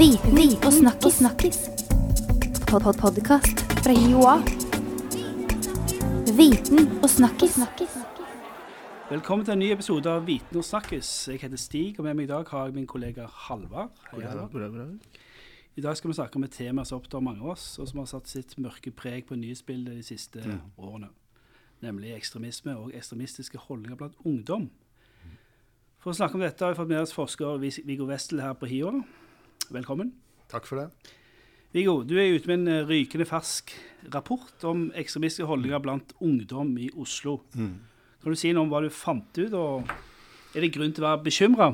Viten og snakkis. snakkis. Pod -pod Podkast fra Joa. Viten og snakkis. Velkommen til en ny episode av Viten og snakkes. Jeg heter Stig, og med meg i dag har jeg min kollega Halvard. Hei, Halvard. I dag skal vi snakke om et tema som opptar mange av oss, og som har satt sitt mørke preg på nyhetsbildet de siste årene. Nemlig ekstremisme og ekstremistiske holdninger blant ungdom. For å snakke om dette har vi fått med oss forsker Viggo Westel her på HiO. Velkommen. Takk for det. Viggo, du er ute med en eh, rykende fersk rapport om ekstremistiske holdninger blant ungdom i Oslo. Kan du si noe om hva du fant ut, og er det grunn til å være bekymra?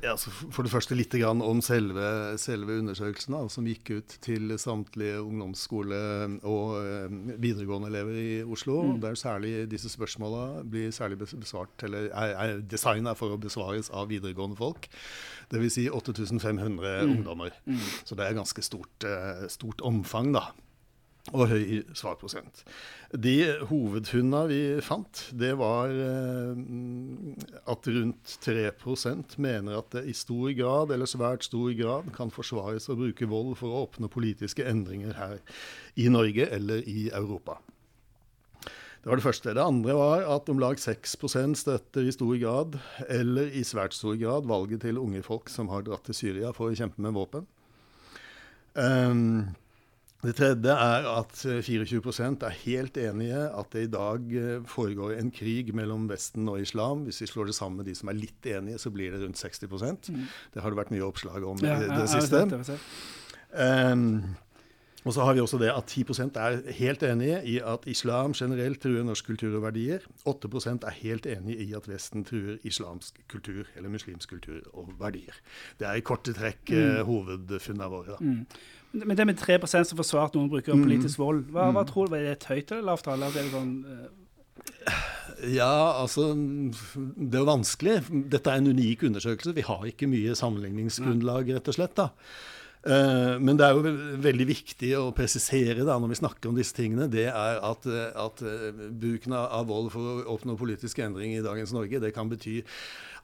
Ja, for det første litt grann om selve, selve undersøkelsen, da, som gikk ut til samtlige ungdomsskole- og eh, videregående elever i Oslo. Der særlig disse spørsmåla blir særlig besvart, eller er, er designa for å besvares av videregående folk. Dvs. Si 8500 ungdommer. Så det er ganske stort, eh, stort omfang, da. Og høy svarprosent. De hovedfunna vi fant, det var eh, at rundt 3 mener at det i stor grad, eller svært stor grad, kan forsvares å bruke vold for å oppnå politiske endringer her i Norge eller i Europa. Det var det første. Det andre var at om lag 6% støtter i stor grad, eller i svært stor grad, valget til unge folk som har dratt til Syria for å kjempe med våpen. Um, det tredje er at eh, 24% er helt enige at det i dag eh, foregår en krig mellom Vesten og islam. Hvis vi slår det sammen med de som er litt enige, så blir det rundt 60% Det har det vært mye oppslag om i det, det siste. Um, og så har vi også det at 10% er helt enige i at islam generelt truer norsk kultur og verdier. 8% er helt enige i at Vesten truer islamsk kultur, eller muslimsk kultur og verdier. Det er i korte trekk mm. hovedfunnene våre. Da. Men det med 3% som forsvarte noen bruker politisk vold, hva, hva tror du? Er det et høyt eller lavt tall? Sånn, eh, Ja, altså Det er jo vanskelig. Dette er en unik undersøkelse. Vi har ikke mye sammenligningsgrunnlag, rett og slett. da. Eh, Men det er jo veldig viktig å presisere da, når vi snakker om disse tingene, det er at, eh, at eh, bruken av vold for å oppnå politisk endring i dagens Norge, det kan bety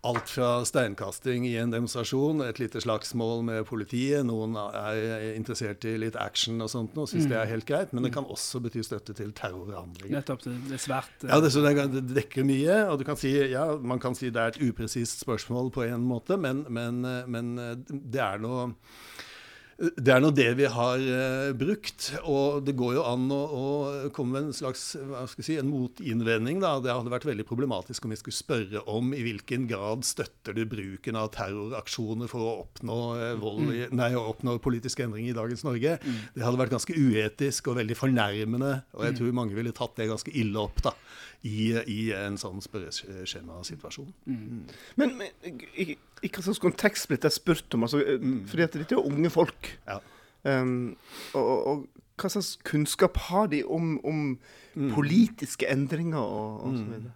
alt fra steinkasting i en demonstrasjon, et lite slagsmål med politiet, noen er interessert i litt action og sånt og syns det er helt greit, men det kan også bety støtte til terrorhandlinger. nettopp det, er svært Uh... Ja, det, så det, dekker mye, og du kan si, ja, man kan si det er et upresist spørsmål på en måte, men, men, men det er noe det er nå det vi har eh, brukt, og det går jo an å, å komme med en slags hva skal jeg si, en motinnvending. Da. Det hadde vært veldig problematisk om vi skulle spørre om i hvilken grad støtter du bruken av terroraksjoner for å oppnå, eh, vold, i, nei, å oppnå politisk endring i dagens Norge. Det hadde vært ganske uetisk og veldig fornærmende, og jeg tror mange ville tatt det ganske ille opp da, i, i en sånn spørreskjemasituasjon. Men, men i, hva slags kontekst blitt jeg spurt om? Altså, mm. fordi at dette er jo unge folk. Ja. Um, og, og, hva slags kunnskap har de om, om politiske endringer og, og så videre?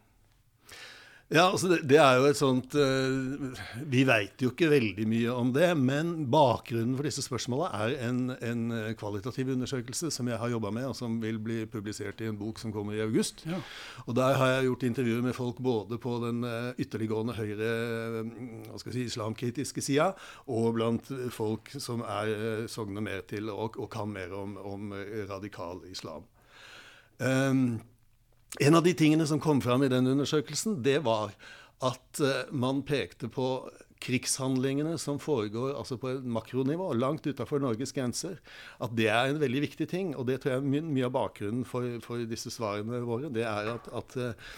Ja, altså det, det er jo et sånt uh, Vi veit jo ikke veldig mye om det, men bakgrunnen for disse spørsmåla er en, en eh, kvalitativ undersøkelse som jeg har jobba med, og som vil bli publisert i en bok som kommer i august. Ja. Og Der har jeg gjort intervjuer med folk både på den eh, ytterliggående høyre mm, hva skal jeg si, islamkritiske sida, og blant folk som er sogner mer til og, og kan mer om, om radikal islam. Um, en av de tingene som kom fram i den undersøkelsen, det var at eh, man pekte på krigshandlingene som foregår altså på et makronivå, langt utenfor Norges grenser. At det er en veldig viktig ting. Og det tror jeg er my mye av bakgrunnen for, for disse svarene våre. Det er at, at eh,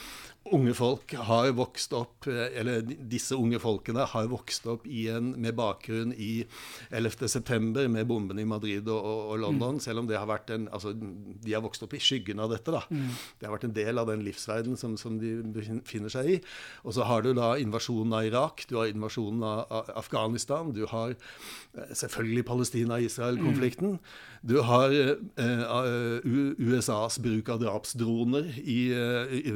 unge folk har vokst opp, eh, eller disse unge folkene har vokst opp i en, med bakgrunn i 11.9. med bombene i Madrid og, og, London, selv om det har vært en, altså, de har vokst opp i skyggen av dette. da. Det har vært en del av den livsverdenen som, som de befinner seg i. Og så har du da invasjonen av Irak, du har invasjonen av, av Afghanistan, du har eh, selvfølgelig Palestina-Israel-konflikten. Du har eh, eh, USAs bruk av drapsdroner i, i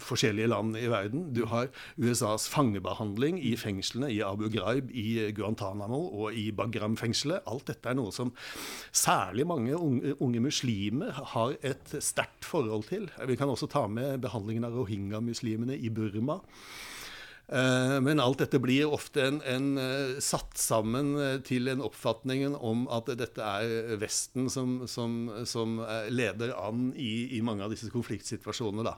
forskjellige land i verden. Du har USAs fangebehandling i fengslene i Abu Ghraib, i Guantánamo og i Bagram-fengselet. Alt dette er noe som særlig mange unge, unge muslimer har et sterkt forhold til. Vi kan også ta med behandlingen av rohingya-muslimene i Burma. Eh, men alt dette blir ofte en, en, eh, satt sammen eh, til en oppfatning om at dette er Vesten som, som, som leder an i, i, mange av disse konfliktsituasjonene. Da.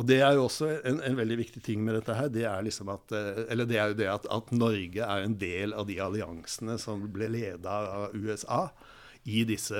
Og det er jo også en, en, veldig viktig ting med dette her. Det er, liksom at, det er jo det at, at Norge er en del av de alliansene som ble leda av USA i disse,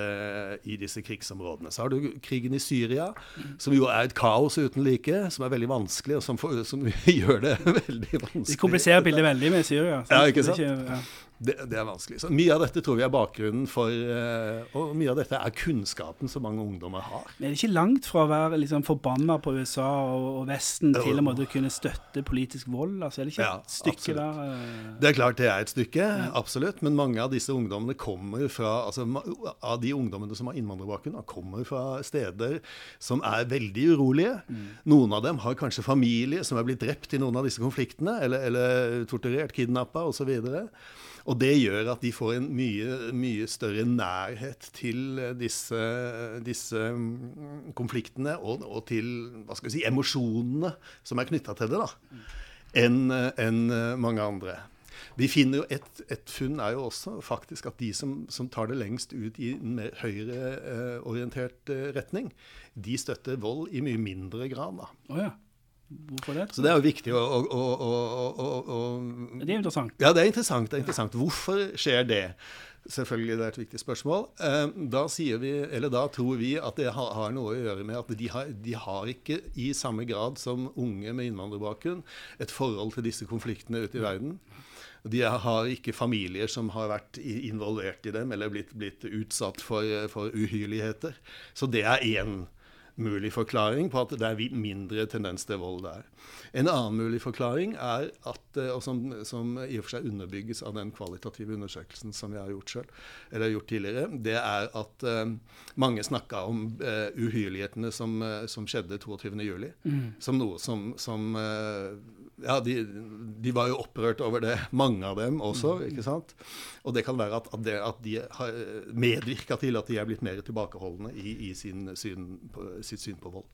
i disse, krigsområdene. Så har du krigen i Syria, som jo er et kaos uten like, som er veldig vanskelig, og som, for, som gjør det veldig vanskelig. De kompliserer bildet veldig med Syria. Sant? Ja, ikke sant? Ikke, ja. Det, det, er vanskelig. Så mye av dette tror vi er bakgrunnen for uh, Og mye av dette er kunnskapen som mange ungdommer har. Men er det ikke langt fra å være liksom, forbanna på USA og, og Vesten til og med å kunne støtte politisk vold? Altså, er det ikke ja, et stykke absolutt. der? Uh... Det er klart det er et stykke, ja. absolutt. Men mange av disse ungdommene kommer fra altså, Av de ungdommene som har innvandrerbakgrunn, kommer fra steder som er veldig urolige. Mm. Noen av dem har kanskje familie som er blitt drept i noen av disse konfliktene, eller, eller torturert, kidnappa osv. Og det gjør at de får en mye, mye større nærhet til disse, disse mm, konfliktene og, og, til hva skal vi si, emosjonene som er knytta til det, da, enn en mange andre. Vi finner jo et, et, funn er jo også faktisk at de som, som tar det lengst ut i en mer høyreorientert eh, retning, de støtter vold i mye mindre grad. da. Oh, ja. Hvorfor det? Så det er jo viktig å, å, å, å Det er interessant. Ja, det er interessant. det er interessant. Hvorfor skjer det? Selvfølgelig, det er et viktig spørsmål. Eh, da, vi, da tror vi at det har, noe å gjøre med at de har, de har, ikke i samme grad som unge med innvandrerbakgrunn et forhold til disse konfliktene ute i verden. De har ikke familier som har vært involvert i dem eller blitt, blitt utsatt for, for uhyrligheter. Så det er én mulig forklaring på at det er mindre tendens til vold der. En annen mulig forklaring er at, eh, og som, som, i og for seg underbygges av den kvalitative undersøkelsen som vi har gjort selv, eller gjort tidligere, det er at uh, mange snakka om uh, uhyrlighetene som, uh, som skjedde 22.07. Mm. Som noe som, som ja, de, de, var jo opprørt over det, mange av dem også. Mm. ikke sant? Og det kan være at, at, det, at de har medvirka til at de er blitt mer tilbakeholdne i, i sin syn på, sitt syn på vold.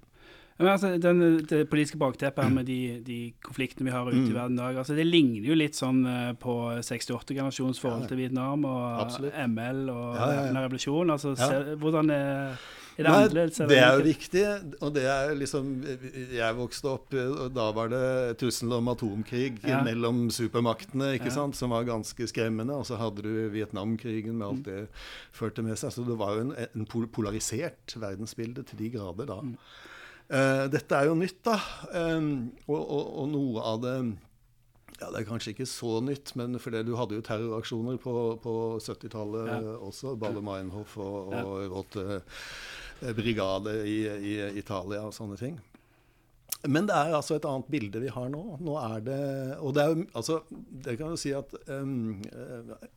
Altså, den, Det politiske bakteppet her med de, de, konfliktene vi har ute mm. i verden i dag, altså, det ligner jo litt sånn uh, på 68-generasjons forhold ja, til Vietnam og Absolutt. ML og ja, ja, revolusjon. Altså, se, hvordan er er det annerledes? Det er jo riktig. Og det er liksom Jeg vokste opp, og da var det trusselen om atomkrig ja. mellom supermaktene, ikke ja. sant, som var ganske skremmende. Og så hadde du Vietnamkrigen med alt det førte med seg. Så det var jo en, en polarisert verdensbilde til de grader da. Mm. Uh, dette er jo nytt, da. Um, og, og, og, noe av det ja, Det er kanskje ikke så nytt, men for det, du hadde jo terroraksjoner på, på 70-tallet ja. også. Balle Meinhof og, og ja. Rote Eh, brigade i, i, Italia og sånne ting. Men det er altså et annet bilde vi har nå. Nå er det Og det er jo altså Det kan jo si at um,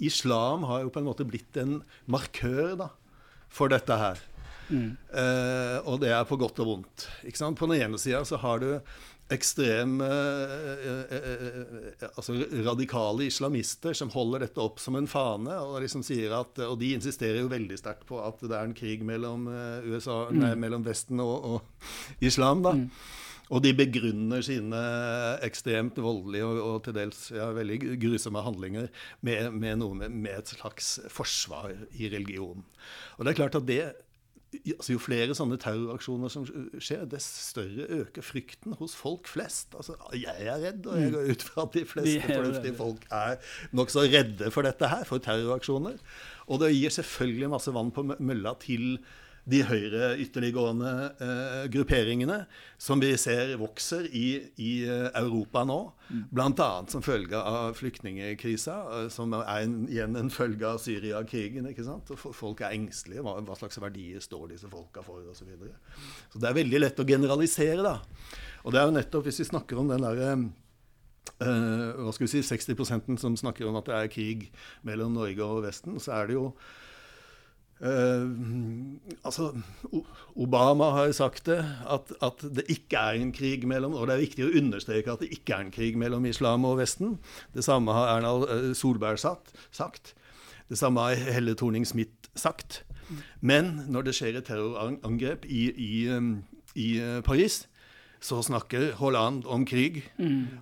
islam har jo på en måte blitt en markør da, for dette her. Mm. Uh, og det er på godt og vondt. Ikke sant? På den ene sida så har du ekstreme eh, eh, eh, altså radikale islamister som holder dette opp som en fane. Og, liksom at, og de insisterer jo veldig sterkt på at det er en krig mellom, USA, mm. nei, mellom Vesten og, og islam. da. Mm. Og de begrunner sine ekstremt voldelige og, og til dels ja, veldig grusomme handlinger med, med, noe med, med, et slags forsvar i religion. Og det er klart at det altså, jo flere sånne terroraksjoner som skjer, dess større øker frykten hos folk flest. Altså, jeg er redd, og jeg mm. går ut fra at de fleste fornuftige folk er nokså redde for dette her, for terroraksjoner. Og det gir selvfølgelig masse vann på mølla til de høyre ytterliggående eh, grupperingene som vi ser vokser i, i eh, Europa nå. Mm. Bl.a. som følge av flyktningkrisa, eh, som er en, igjen en følge av Syria-krigen. ikke sant? Folk er engstelige. Hva, hva, slags verdier står disse folka for? Og så, videre. så det er veldig lett å generalisere. da. Og det er jo nettopp, hvis vi snakker om den derre eh, hva skal vi si, 60% som snakker om at det er krig mellom Norge og Vesten, så er det jo altså, Obama har sagt det, at, at, det ikke er en krig mellom Og det er viktig å understreke at det ikke er en krig mellom islam og Vesten. Det samme har Erna eh, Solberg sagt. sagt. Det samme har Helle Thorning-Smith sagt. Men når det skjer et terrorangrep i, i, i, Paris, så snakker Holland om krig.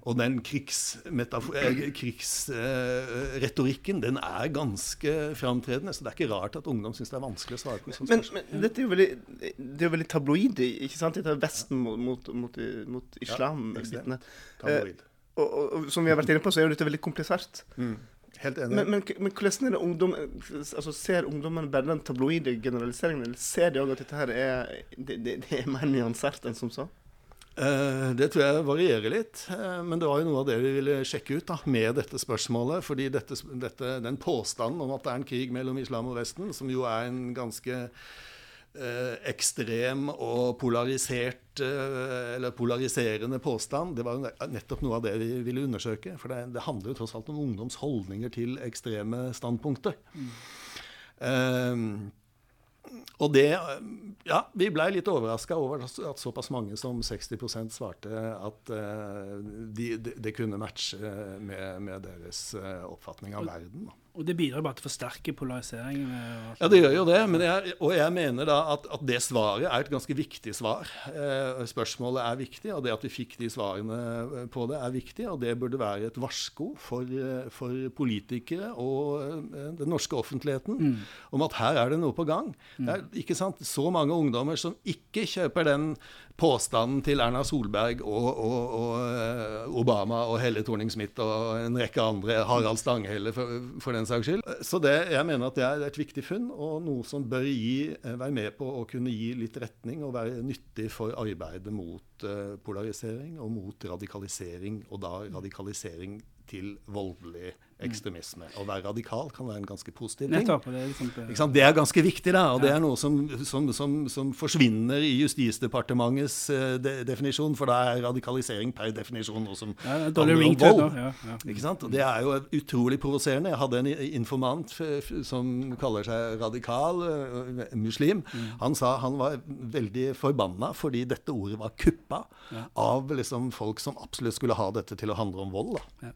Og den krigsretorikken, krigs, eh, den er ganske framtredende. Så det er ikke rart at ungdom syns det er vanskelig å svare på sånne Men, spørsmål. men dette er jo veldig, det er jo veldig tabloid, ikke sant? Dette er Vesten mot, mot, mot, mot islam. bitene. Tabloid. og, og, og som vi har vært inne på, så er jo dette veldig komplisert. Mm. Helt enig. Men, men, men hvordan er det ungdom altså Ser ungdommen bare den tabloide generaliseringen, eller ser de òg at dette her er, det, det, det er mer nyansert enn som så? Eh, det tror jeg varierer litt. eh, men det var jo noe av det vi ville sjekke ut da, med dette spørsmålet. fordi dette, dette, den påstanden om at det er en krig mellom islam og Vesten, som jo er en ganske eh, ekstrem og polarisert eh, eller polariserende påstand, det var nettopp noe av det vi ville undersøke. For det, det handler jo tross alt om ungdoms holdninger til ekstreme standpunkter. Eh, og det Ja, vi blei litt overraska over at såpass mange som 60% svarte at det de, de, det kunne matche med, med deres eh, oppfatning av verden. Da. Og det bidrar bare til å forsterke polariseringen. Ja, det gjør jo det. Men jeg, og jeg mener da at, at det svaret er et ganske viktig svar. Eh, spørsmålet er viktig, og det at vi fikk de svarene eh, på det, er viktig. Og det burde være et varsko for, eh, for politikere og eh, den norske offentligheten om at her er det noe på gang. Det er ikke sant, så mange ungdommer som ikke kjøper den påstanden til Erna Solberg og, og, og eh, Obama og Helle Thorning-Smith og en rekke andre, Harald Stanghelle for, for den saks skyld. Så det, jeg mener at det er et viktig funn, og noe som bør gi, eh, være med på å kunne gi litt retning og være nyttig for arbeidet mot eh, polarisering og mot radikalisering, og da radikalisering til voldelig ekstremisme. Å være radikal kan være en ganske positiv ting. Nettopp. Det er liksom? Det er ganske viktig, da, og det er noe som, som, som, som forsvinner i Justisdepartementets eh, de, definisjon, for da er radikalisering per definisjon noe som ja, handler om vold. Ja, ja. Ikke sant? Og Det er jo utrolig provoserende. Jeg hadde en informant f- som kaller seg radikal øh, muslim. Mm. Han sa han var veldig forbanna fordi dette ordet var kuppa av liksom folk som absolutt skulle ha dette til å handle om vold. da.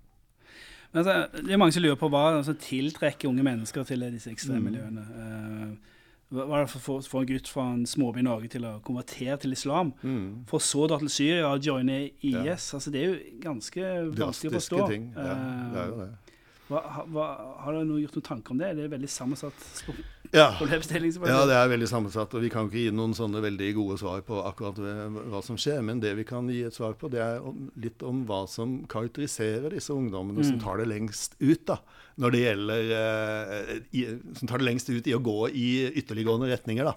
Men altså, det er mange som lurer på hva som tiltrekker unge mennesker til disse Mm. ekstremmiljøene. Mm. hva er det for å få en gutt fra en småby i Norge til å konvertere til islam, Mm. for så dra til Syria og joine IS? Altså, det er jo ganske vanskelig å Drastiske forstå. ting. Ja, det er jo det. Hva, hva, har du gjort noen tanker om det? Det er veldig sammensatt Ja. problemstilling. Ja, det er veldig sammensatt, og vi kan ikke gi noen sånne veldig gode svar på akkurat hva- som skjer. Men det vi kan gi et svar på, det er om, litt om hva som karakteriserer disse ungdommene som tar det lengst ut, da. Når det gjelder eh, i, Som tar det lengst ut i å gå i ytterliggående retninger, da.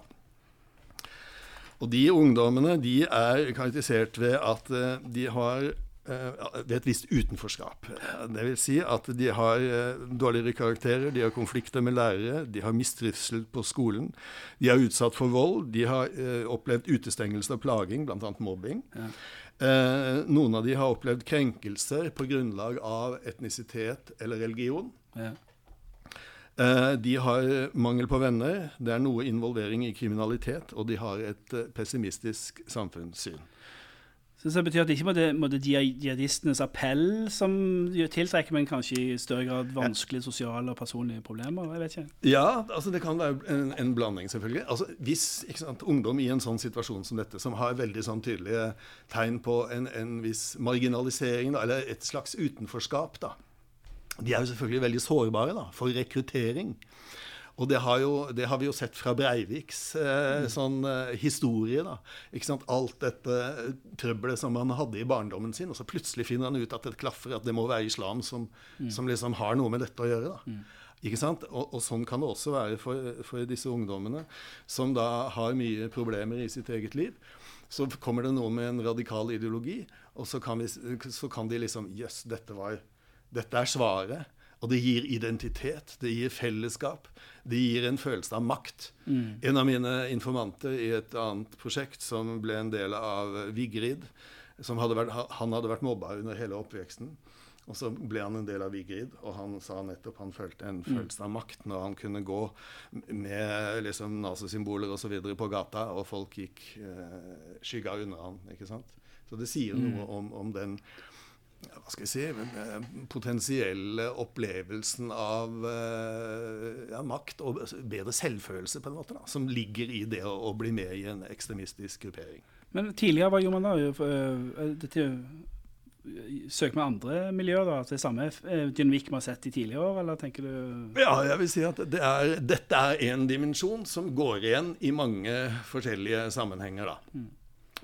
Og de ungdommene de er karakterisert ved at eh, de har ved et visst utenforskap. Det vil si at de har eh, dårligere karakterer, de har konflikter med lærere, de har mistrivsel på skolen, de er utsatt for vold, de har eh, opplevd utestengelse og plaging, bl.a. mobbing. Ja. noen av de har opplevd krenkelser på grunnlag av etnisitet eller religion. Ja. Eh, De har mangel på venner, det er noe involvering i kriminalitet, og de har et eh, pessimistisk samfunnssyn. Så det betyr at det ikke måtte, måtte jihad- jihadistenes appell som tiltrekker, men kanskje i større grad vanskelige sosiale og personlige problemer? Jeg vet ikke. Ja, altså det kan være en, en blanding, selvfølgelig. Altså Hvis sant, ungdom i en sånn situasjon som dette, som har veldig sånn tydelige tegn på en, en viss marginalisering, da, eller et slags utenforskap, da. De er jo selvfølgelig veldig sårbare da, for rekruttering. Og det har, jo, det har vi jo sett fra Breiviks eh, sånn eh, historie. da. Ikke sant? Alt dette eh, trøbbelet som han hadde i barndommen sin, og så plutselig finner han ut at det klaffer, at det må være islam som, som liksom har noe med dette å gjøre. da. Ikke sant? Og, og sånn kan det også være for, for disse ungdommene, som da har mye problemer i sitt eget liv. Så kommer det noe med en radikal ideologi, og så kan, vi, så kan de liksom Jøss, dette, var- dette er svaret. Og det gir identitet, det gir fellesskap, det gir en følelse av makt. En av mine informanter i et annet prosjekt som ble en del av Vigrid, som hadde vært, han hadde vært mobba under hele oppveksten. Og så ble han en del av Vigrid, og han sa nettopp han følte en følelse av makt når han kunne gå med liksom nazisymboler osv. på gata, og folk gikk eh, skygga unna han, ikke sant. Så det sier noe om, om den ja, hva skal jeg si, men, eh, potensielle opplevelsen av eh, ja, makt og bedre selvfølelse, på en måte, da, som ligger i det å, å bli med i en ekstremistisk gruppering. Men tidligere, hva gjorde man da? søk dette, Søker man andre miljøer da, til samme dynamikk vi har sett i tidligere år, eller tenker du Ja, jeg vil si at det er, dette er en dimensjon som går igjen i mange forskjellige sammenhenger, da. Mm.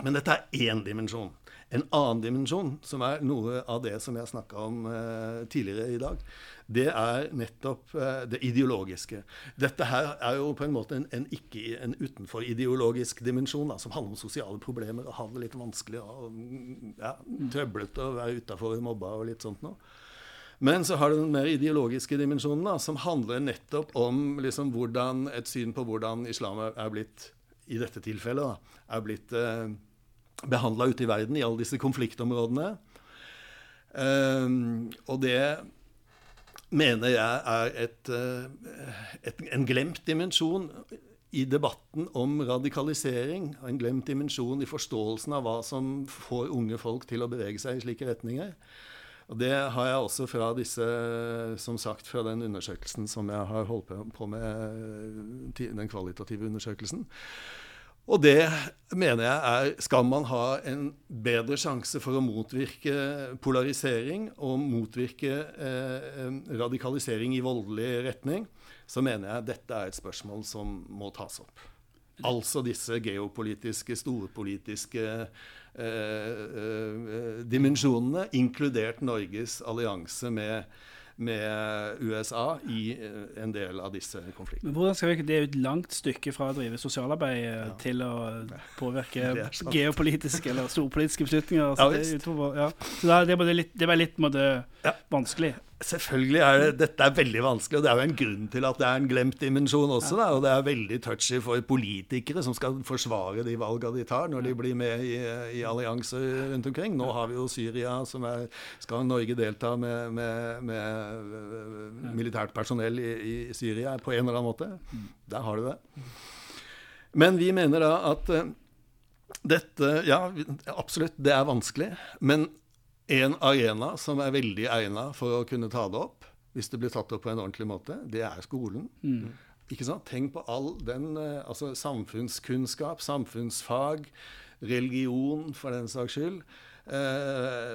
Men dette er én dimensjon. En annen dimensjon, som er noe av det som jeg snakka om eh, tidligere i dag, det er nettopp eh, det ideologiske. Dette her er jo på en måte en, en ikke en utenfor-ideologisk dimensjon, da, som handler om sosiale problemer og har det litt vanskelig og ja, trøblete å være utafor mobba og litt sånt noe. Men så har du den mer ideologiske dimensjonen, da, som handler nettopp om liksom, hvordan, et syn på hvordan islam er blitt, i dette tilfellet, da, er blitt uh, behandla ute i verden, i alle disse konfliktområdene. Um, og det mener jeg er et, eh, et, en glemt dimensjon i debatten om radikalisering. En glemt dimensjon i forståelsen av hva som får unge folk til å bevege seg i slike retninger. Og Det har jeg også fra disse, som sagt, fra den undersøkelsen som jeg har holdt på med, den kvalitative undersøkelsen. Og det mener jeg er Skal man ha en bedre sjanse for å motvirke polarisering og motvirke eh, radikalisering i voldelig retning, så mener jeg dette er et spørsmål som må tas opp. Altså disse geopolitiske, storpolitiske eh, eh, dimensjonene, inkludert Norges allianse med med USA i eh, en del av disse konfliktene. Men hvordan skal vi, Det er jo et langt stykke fra å drive sosialarbeid eh, ja. til å påvirke geopolitiske eller storpolitiske beslutninger. Så ja, det, utover, ja. Så det, er litt, det er litt måte, vanskelig. Selvfølgelig er det, dette er veldig vanskelig, og det er jo en grunn til at det er en glemt dimensjon også. Da, og det er veldig touchy for politikere som skal forsvare de valgene de tar når de blir med i, i allianser rundt omkring. Nå har vi jo Syria, som er, skal Norge delta med, med, med militært personell i, i, Syria på en eller annen måte. Der har du det. Men vi mener da at uh, dette Ja, absolutt, det er vanskelig. men en arena som er veldig egna for å kunne ta det opp, hvis det blir tatt opp på en ordentlig måte, det er skolen. Mm. Ikke sant? Tenk på all den eh, altså samfunnskunnskap, samfunnsfag, religion for den saks skyld. Eh,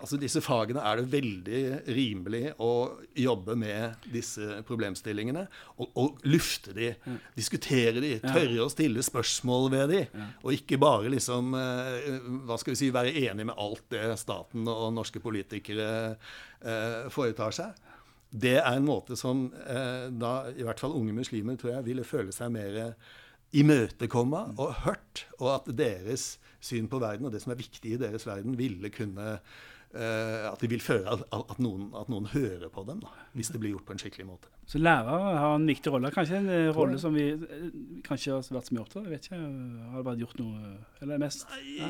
altså Disse fagene er det veldig rimelig å jobbe med disse problemstillingene. Og, og lufte de, mm. diskutere de, tørre å stille spørsmål ved de. Og ikke bare liksom eh, hva skal vi si, være enig med alt det staten og norske politikere eh, foretar seg. Det er en måte som da i hvert fall unge muslimer tror jeg ville føle seg mer imøtekomma og hørt, og at deres syn på verden og det som er viktig i deres verden, ville kunne uh, At de vil føre at, at, noen, at, noen, hører på dem, da, hvis det blir gjort på en skikkelig måte. Så lærere har en viktig rolle. Kanskje en eh, rolle som vi eh, kanskje har vært så mye opptatt av? Vet ikke, Har det vært gjort noe Eller mest? Nei,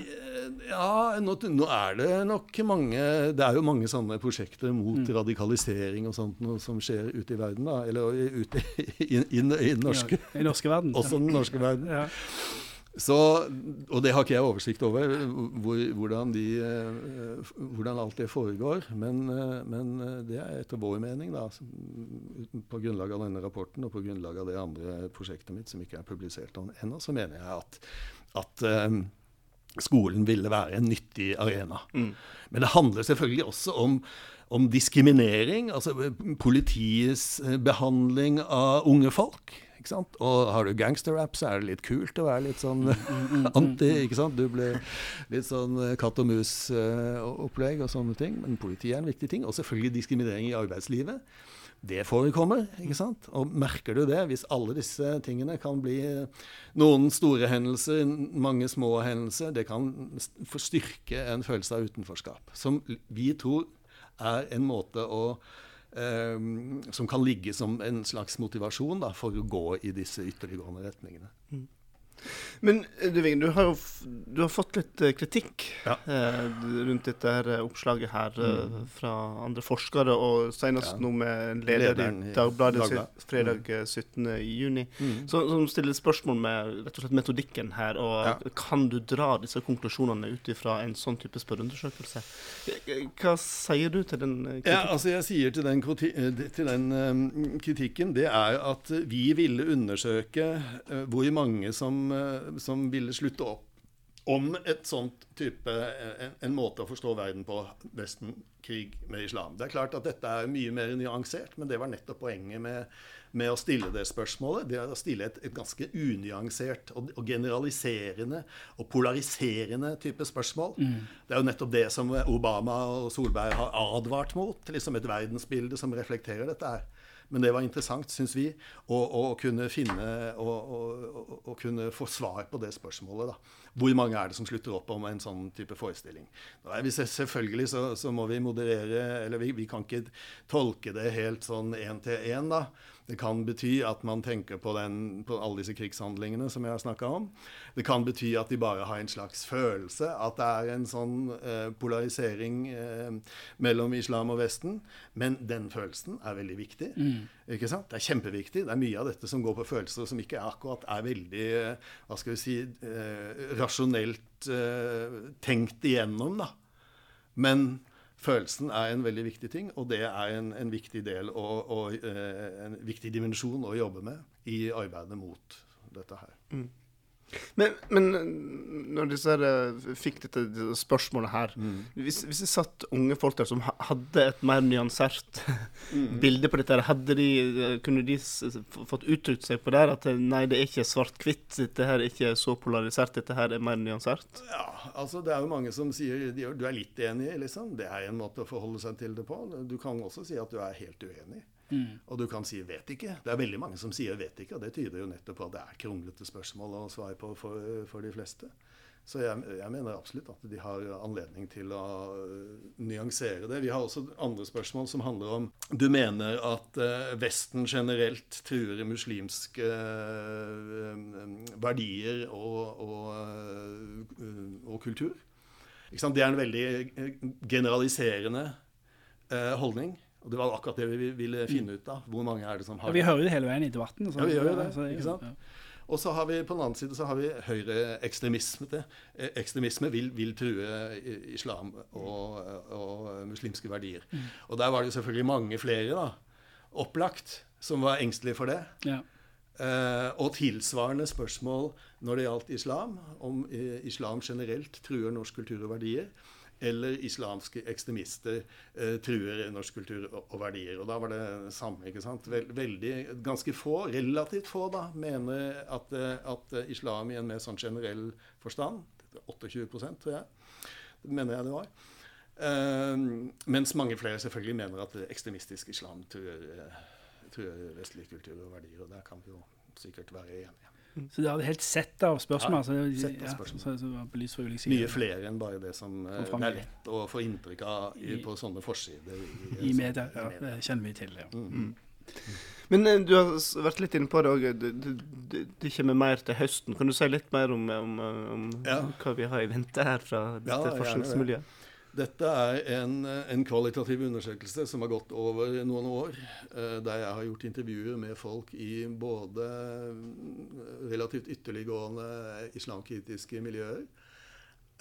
ja, nå, nå, er det nok mange Det er jo mange sånne prosjekter mot mm. radikalisering og sånt noe som skjer ute i verden. da, Eller ute i, i, i, i norske, ja, i norske verden. Også den norske verden. Ja. Så, og det har ikke jeg oversikt over, hvor, hvordan, de, eh, hvordan, alt det foregår. Men, eh, men, eh, det er etter vår mening, da, på grunnlag av denne rapporten og på grunnlag av det andre prosjektet mitt som ikke er publisert ennå, så mener jeg at, at skolen ville være en nyttig arena. Mm. Men det handler selvfølgelig også om, om diskriminering, altså politiets behandling av unge folk. Ikke sant? Og har du gangsterrap, så er det litt kult å være litt sånn mm, mm, mm, anti. ikke sant? Du blir litt sånn eh, katt og mus-opplegg og sånne ting. Men politiet er en viktig ting. Og selvfølgelig diskriminering i arbeidslivet. Det forekommer. ikke sant? Og merker du det, hvis alle disse tingene kan bli noen store hendelser, mange små hendelser, det kan forstyrke en følelse av utenforskap. Som vi tror er en måte å som kan ligge som en slags motivasjon da, for å gå i disse ytterliggående retningene. Mm. Men du, du, du, har jo du har fått litt eh, kritikk ja. eh, rundt dette her eh, oppslaget her mm. fra andre forskere, og senest ja. nå med en leder Lederen i Dagbladet Dagblad. fredag mm. 17.6, mm. som, stiller spørsmål med rett og slett metodikken her. og ja. Kan du dra disse konklusjonene ut ifra en sånn type spørreundersøkelse? Hva sier du til den kritikken? Ja, altså Jeg sier til den, til den kritikken det er at vi ville undersøke hvor mange som Eh, som ville slutte opp om et sånt type, en, en, måte å forstå verden på, Vesten, krig med islam. Det er klart at dette er mye mer nyansert, men det var nettopp poenget med, med å stille det spørsmålet. Det er å stille et, et ganske unyansert og, og, generaliserende og polariserende type spørsmål. Mm. Det er jo nettopp det som Obama og Solberg har advart mot. liksom Et verdensbilde som reflekterer dette her. Men det var interessant, syns vi, å, å, kunne finne og, kunne få svar på det spørsmålet. da. Hvor mange er det som slutter opp om en sånn type forestilling? Vi, selvfølgelig så, så, må vi moderere Eller vi, vi kan ikke tolke det helt sånn én til én, da. Det kan bety at man tenker på, den, på alle disse krigshandlingene som jeg har snakka om. Det kan bety at de bare har en slags følelse, at det er en sånn eh, polarisering eh, mellom islam og Vesten. Men den følelsen er veldig viktig. Mm. Ikke sant? Det er kjempeviktig. Det er mye av dette som går på følelser som ikke akkurat er veldig eh, hva skal vi si, eh, rasjonelt eh, tenkt igjennom. da. Men følelsen er en veldig viktig ting, og det er en, en viktig del og, og eh, en viktig dimensjon å jobbe med i arbeidet mot dette her. Mm. Men, men, når disse her fikk dette spørsmålet her mm. hvis, hvis, det satt unge folk der som hadde et mer nyansert mm. bilde på dette, hadde de, kunne de fått uttrykt seg på det? At nei, det er ikke svart-hvitt, dette her er ikke så polarisert, dette her er mer nyansert? Ja, altså det er jo mange som sier du er litt enig, liksom. Det er en måte å forholde seg til det på. Du kan også si at du er helt uenig. Mm. Og du kan si 'vet ikke'. Det er veldig mange som sier 'vet ikke', og det tyder jo nettopp på at det er kronglete spørsmål å svare på for, for de fleste. Så jeg, jeg, mener absolutt at de har anledning til å nyansere det. Vi har også andre spørsmål som handler om Du mener at uh, Vesten generelt truer muslimske uh, verdier og, og, og kultur? Det er en veldig generaliserende holdning. Og Det var akkurat det vi ville finne ut av. Hvor mange er det som har ja, Vi hører det hele veien i debatten. ja, vi gjør jo det. ikke sant? Og så har vi på den andre side så har vi høyreekstremisme. Ekstremisme vil, vil true islam og, og muslimske verdier. Mm. Og der var det selvfølgelig mange flere da, opplagt som var engstelige for det. Ja. Uh, og tilsvarende spørsmål når det gjaldt islam, om uh, islam generelt truer norsk kultur og verdier eller islamske ekstremister eh, truer norsk kultur og, og, verdier. Og da var det samme. ikke sant? Veldig, ganske få, relativt få, da, mener at, eh, at islam i en mer sånn generell forstand 28% tror jeg. Det mener jeg det var. Eh, mens mange flere selvfølgelig mener at ekstremistisk islam truer, eh, truer vestlig kultur og verdier. Og der kan vi jo sikkert være enige. Så det hadde helt sett av spørsmål? Ja, altså, sett av spørsmål. Ja, så, så, så Mye flere enn bare det som det er lett å få inntrykk av i, på sånne forsider. I, i, i media, ja. Det kjenner vi til, ja. Mm. Mm. Men uh, du har vært litt inne på det òg. Det, det, det, kommer mer til høsten. Kan du si litt mer om, om, om ja. hva vi har i vente her fra dette forskningsmiljøet? Dette er en, en, kvalitativ undersøkelse som har gått over noen år. Eh, der jeg har gjort intervjuer med folk i både relativt ytterliggående islamkritiske miljøer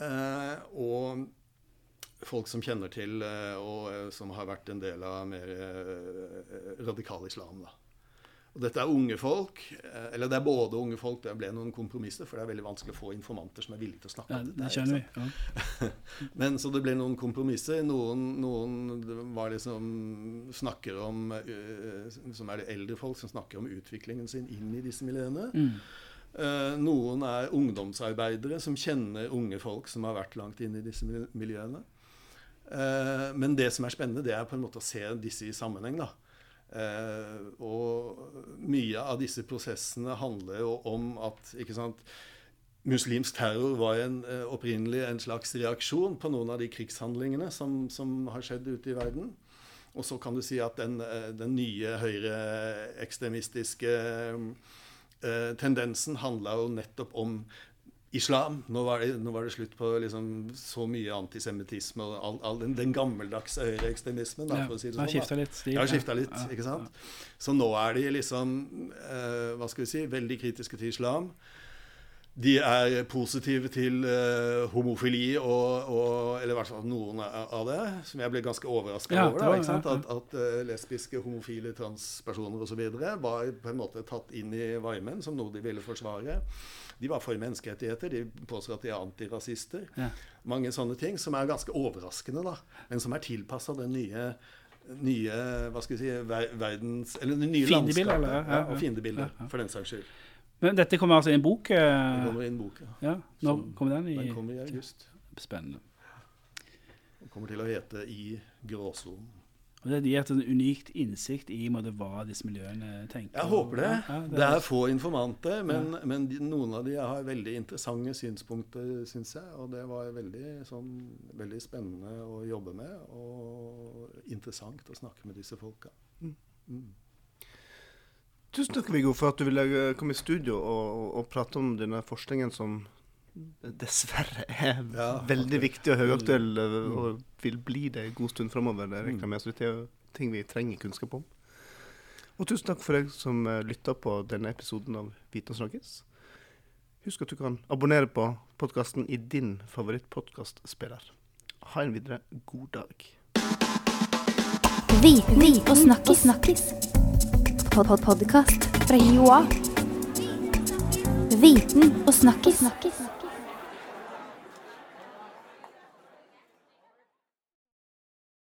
eh, og folk som kjenner til eh, og som har vært en del av mer radikal islam. da. Og dette er unge folk. Eh, eller det er både unge folk, det ble noen kompromisser, for det er veldig vanskelig å få informanter som er villige til å snakke om ja, det. kjenner vi. Ja. Men så det ble noen kompromisser. Noen, noen var liksom snakker om uh, Som er det eldre folk som snakker om utviklingen sin inn i disse miljøene. Mm. Uh, noen er ungdomsarbeidere som kjenner unge folk som har vært langt inn i disse miljøene. Men det som er spennende, det er på en måte å se disse i sammenheng. da. Eh, og mye av disse prosessene handler jo om at sant, muslimsk terror var en, eh, opprinnelig en slags reaksjon på noen av de krigshandlingene som, som har skjedd ute i verden. Og så kan du si at den, eh, den nye høyreekstremistiske eh, tendensen handla jo nettopp om islam. Nå var, det, nå var det, slutt på liksom så mye antisemittisme og all, all den, den, gammeldagse høyreekstremismen. Ja, for å si det sånn. Skifta litt stil. Ja, skifta litt, ja, ikke sant? Ja. Så nå er de liksom eh, hva skal vi si, veldig kritiske til islam. de er positive til uh, homofili, og, og, eller i hvert fall noen av det, som jeg ble ganske overraska over. Da, ikke ja. At, at uh, lesbiske, homofile, transpersoner osv. var på en måte tatt inn i varmen som noe de ville forsvare. De var for menneskerettigheter. De påstår at de er antirasister. Mange sånne ting som er ganske overraskende, da, men som er tilpassa den nye nye hva skal vi si, verdens, eller det nye landskapet. Ja, og fiendebildet, for den saks skyld. Men dette kommer altså i en bok? Eh, det kommer i en bok, ja. ja når kommer den? I, den kommer i august. Spennende. Den kommer til å hete I gråsonen. Og Det gir et unikt innsikt i måte, hva disse miljøene tenker? Jeg håper det. Ja, det, er få informanter, men, ja. men de, noen av de har veldig interessante synspunkter, syns jeg. Og det var veldig, sånn, veldig, spennende å jobbe med, og interessant å snakke med disse folka. Mm. Mm. Tusen takk, Viggo, for at du ville eh, komme i studio og, og, og prate om denne forskningen som dessverre er ja, veldig viktig og høyaktuell, eh, mm. og vil bli det en god stund framover. Det. Så det er ting vi trenger kunnskap om. Og tusen takk for deg som eh, lytta på denne episoden av Viten snakkes. Husk at du kan abonnere på podkasten i din favorittpodkastspiller. Ha en videre god dag. Viten og snakkes. snakkes. pod podkast fra Joa. Viten og snakkes. snakkis.